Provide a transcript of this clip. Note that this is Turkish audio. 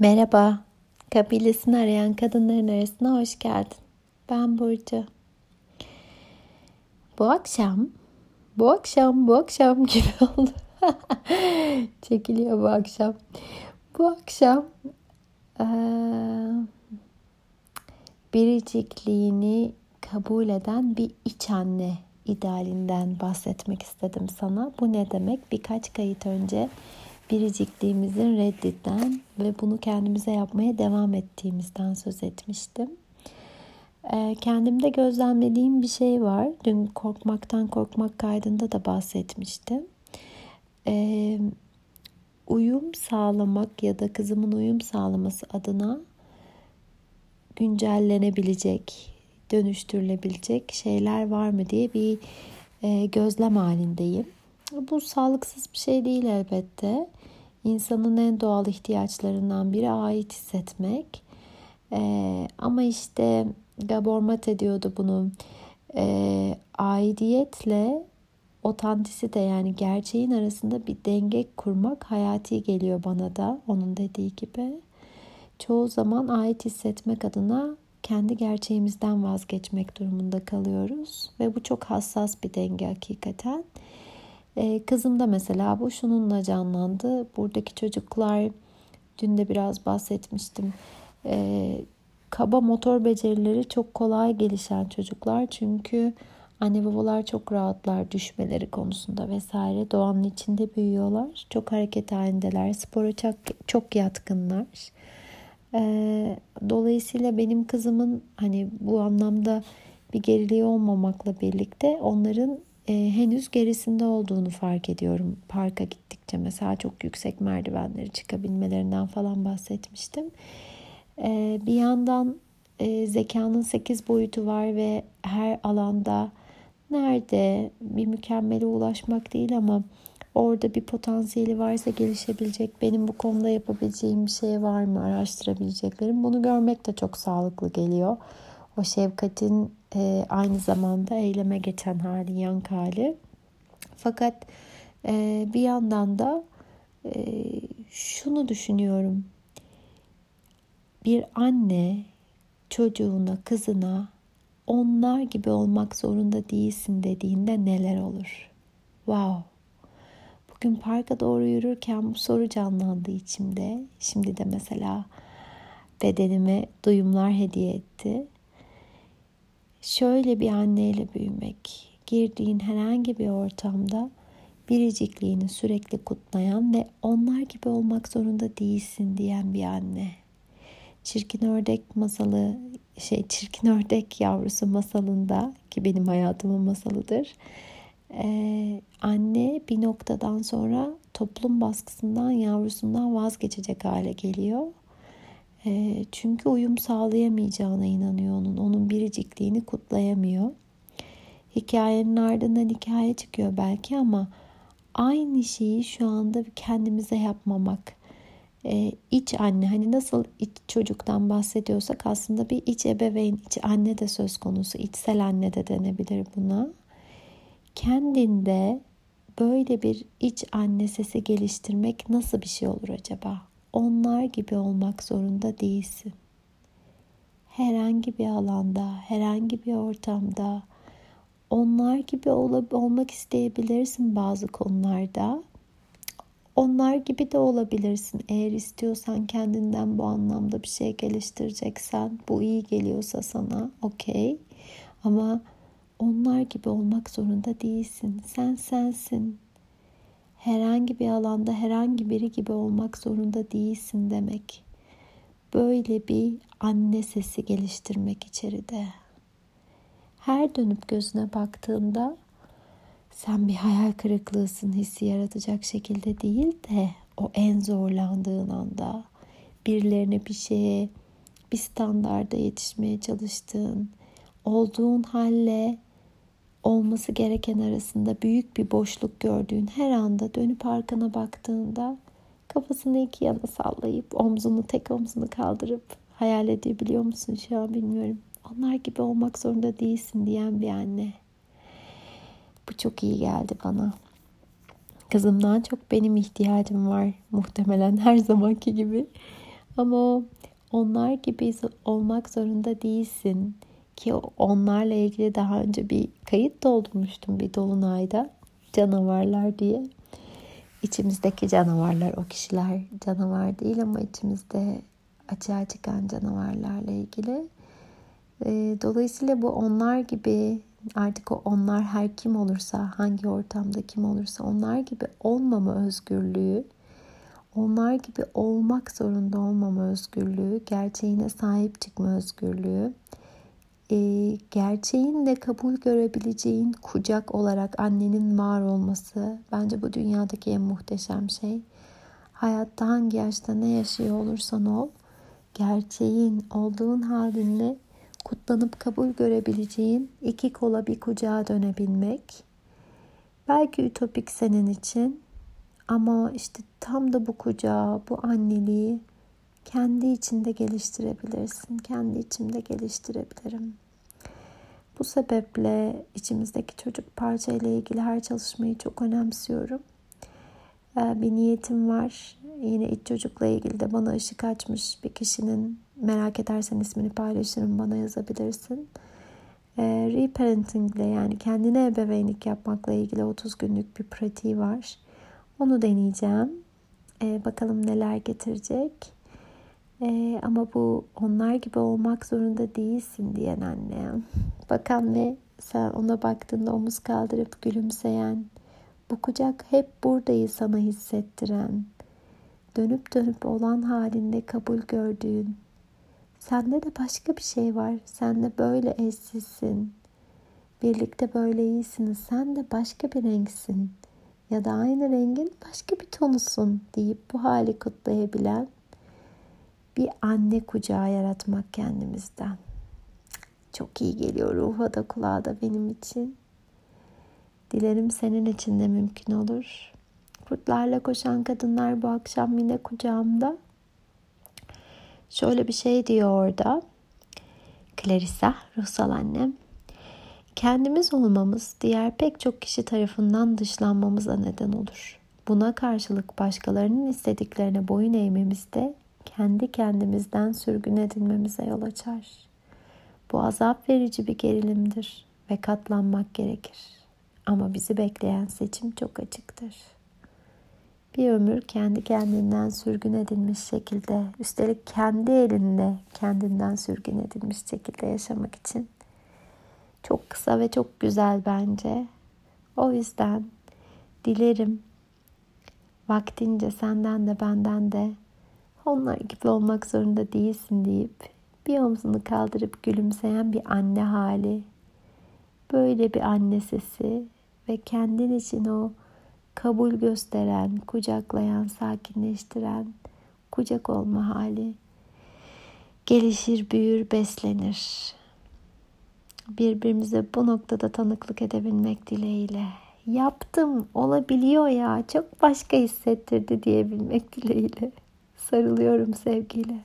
Merhaba, kabilesini arayan kadınların arasına hoş geldin. Ben Burcu. Bu akşam, bu akşam, bu akşam gibi oldu. Çekiliyor bu akşam. Bu akşam ee, biricikliğini kabul eden bir iç anne idealinden bahsetmek istedim sana. Bu ne demek? Birkaç kayıt önce biricikliğimizin reddinden ve bunu kendimize yapmaya devam ettiğimizden söz etmiştim. Ee, kendimde gözlemlediğim bir şey var. Dün korkmaktan korkmak kaydında da bahsetmiştim. Ee, uyum sağlamak ya da kızımın uyum sağlaması adına güncellenebilecek, dönüştürülebilecek şeyler var mı diye bir e, gözlem halindeyim. Bu sağlıksız bir şey değil elbette. İnsanın en doğal ihtiyaçlarından biri ait hissetmek. Ee, ama işte Gabor Mate diyordu bunu. Ee, aidiyetle otantisite yani gerçeğin arasında bir denge kurmak hayati geliyor bana da onun dediği gibi. Çoğu zaman ait hissetmek adına kendi gerçeğimizden vazgeçmek durumunda kalıyoruz ve bu çok hassas bir denge hakikaten. Ee, kızım da mesela bu şununla canlandı. Buradaki çocuklar dün de biraz bahsetmiştim. Ee, kaba motor becerileri çok kolay gelişen çocuklar. Çünkü anne babalar çok rahatlar düşmeleri konusunda vesaire. Doğanın içinde büyüyorlar. Çok hareket halindeler. Spora çok, çok yatkınlar. Ee, dolayısıyla benim kızımın hani bu anlamda bir geriliği olmamakla birlikte onların e, henüz gerisinde olduğunu fark ediyorum. Parka gittikçe mesela çok yüksek merdivenleri çıkabilmelerinden falan bahsetmiştim. E, bir yandan e, zekanın 8 boyutu var ve her alanda nerede bir mükemmele ulaşmak değil ama orada bir potansiyeli varsa gelişebilecek, benim bu konuda yapabileceğim bir şey var mı araştırabileceklerim. Bunu görmek de çok sağlıklı geliyor. O şefkatin e, aynı zamanda eyleme geçen hali, yank hali. Fakat e, bir yandan da e, şunu düşünüyorum. Bir anne çocuğuna, kızına onlar gibi olmak zorunda değilsin dediğinde neler olur? Wow. Bugün parka doğru yürürken bu soru canlandı içimde. Şimdi de mesela bedenime duyumlar hediye etti şöyle bir anneyle büyümek, girdiğin herhangi bir ortamda biricikliğini sürekli kutlayan ve onlar gibi olmak zorunda değilsin diyen bir anne. Çirkin ördek masalı, şey çirkin ördek yavrusu masalında ki benim hayatımın masalıdır. Ee, anne bir noktadan sonra toplum baskısından yavrusundan vazgeçecek hale geliyor ee, çünkü uyum sağlayamayacağına inanıyor onun. Onun biricikliğini kutlayamıyor. Hikayenin ardından hikaye çıkıyor belki ama aynı şeyi şu anda kendimize yapmamak. Ee, iç anne hani nasıl iç çocuktan bahsediyorsak aslında bir iç ebeveyn, iç anne de söz konusu. içsel anne de denebilir buna. Kendinde böyle bir iç anne sesi geliştirmek nasıl bir şey olur acaba? Onlar gibi olmak zorunda değilsin. Herhangi bir alanda, herhangi bir ortamda onlar gibi ol- olmak isteyebilirsin bazı konularda. Onlar gibi de olabilirsin. Eğer istiyorsan kendinden bu anlamda bir şey geliştireceksen, bu iyi geliyorsa sana, okey. Ama onlar gibi olmak zorunda değilsin. Sen sensin herhangi bir alanda herhangi biri gibi olmak zorunda değilsin demek. Böyle bir anne sesi geliştirmek içeride. Her dönüp gözüne baktığımda sen bir hayal kırıklığısın hissi yaratacak şekilde değil de o en zorlandığın anda birilerine bir şeye bir standarda yetişmeye çalıştığın, olduğun halle olması gereken arasında büyük bir boşluk gördüğün her anda dönüp arkana baktığında kafasını iki yana sallayıp omzunu tek omzunu kaldırıp hayal edebiliyor musun şu an bilmiyorum. Onlar gibi olmak zorunda değilsin diyen bir anne. Bu çok iyi geldi bana. Kızımdan çok benim ihtiyacım var muhtemelen her zamanki gibi. Ama onlar gibi olmak zorunda değilsin ki onlarla ilgili daha önce bir kayıt doldurmuştum bir dolunayda canavarlar diye. İçimizdeki canavarlar o kişiler canavar değil ama içimizde açığa çıkan canavarlarla ilgili. Dolayısıyla bu onlar gibi artık o onlar her kim olursa, hangi ortamda kim olursa onlar gibi olmama özgürlüğü, onlar gibi olmak zorunda olmama özgürlüğü, gerçeğine sahip çıkma özgürlüğü, e, gerçeğin kabul görebileceğin kucak olarak annenin var olması bence bu dünyadaki en muhteşem şey. Hayatta hangi yaşta ne yaşıyor olursan ol, gerçeğin olduğun halinle kutlanıp kabul görebileceğin iki kola bir kucağa dönebilmek. Belki ütopik senin için ama işte tam da bu kucağı, bu anneliği kendi içinde geliştirebilirsin. Kendi içimde geliştirebilirim. Bu sebeple içimizdeki çocuk parça ile ilgili her çalışmayı çok önemsiyorum. Ee, bir niyetim var. Yine iç çocukla ilgili de bana ışık açmış bir kişinin merak edersen ismini paylaşırım bana yazabilirsin. E, reparenting ile yani kendine ebeveynlik yapmakla ilgili 30 günlük bir pratiği var. Onu deneyeceğim. E, bakalım neler getirecek. E, ama bu onlar gibi olmak zorunda değilsin diyen anne. Bakan ve sen ona baktığında omuz kaldırıp gülümseyen, bu kucak hep buradayı sana hissettiren, dönüp dönüp olan halinde kabul gördüğün, Sende de başka bir şey var. Sen de böyle eşsizsin. Birlikte böyle iyisiniz. Sen de başka bir renksin. Ya da aynı rengin başka bir tonusun deyip bu hali kutlayabilen bir anne kucağı yaratmak kendimizden. Çok iyi geliyor ruha da kulağa da benim için. Dilerim senin için de mümkün olur. Kurtlarla koşan kadınlar bu akşam yine kucağımda. Şöyle bir şey diyor orada. Clarissa, ruhsal annem. Kendimiz olmamız diğer pek çok kişi tarafından dışlanmamıza neden olur. Buna karşılık başkalarının istediklerine boyun eğmemiz de kendi kendimizden sürgün edilmemize yol açar. Bu azap verici bir gerilimdir ve katlanmak gerekir. Ama bizi bekleyen seçim çok açıktır bir ömür kendi kendinden sürgün edilmiş şekilde, üstelik kendi elinde kendinden sürgün edilmiş şekilde yaşamak için çok kısa ve çok güzel bence. O yüzden dilerim vaktince senden de benden de onlar gibi olmak zorunda değilsin deyip bir omzunu kaldırıp gülümseyen bir anne hali, böyle bir anne sesi ve kendin için o kabul gösteren, kucaklayan, sakinleştiren kucak olma hali gelişir, büyür, beslenir. Birbirimize bu noktada tanıklık edebilmek dileğiyle. Yaptım, olabiliyor ya, çok başka hissettirdi diyebilmek dileğiyle. Sarılıyorum sevgiyle.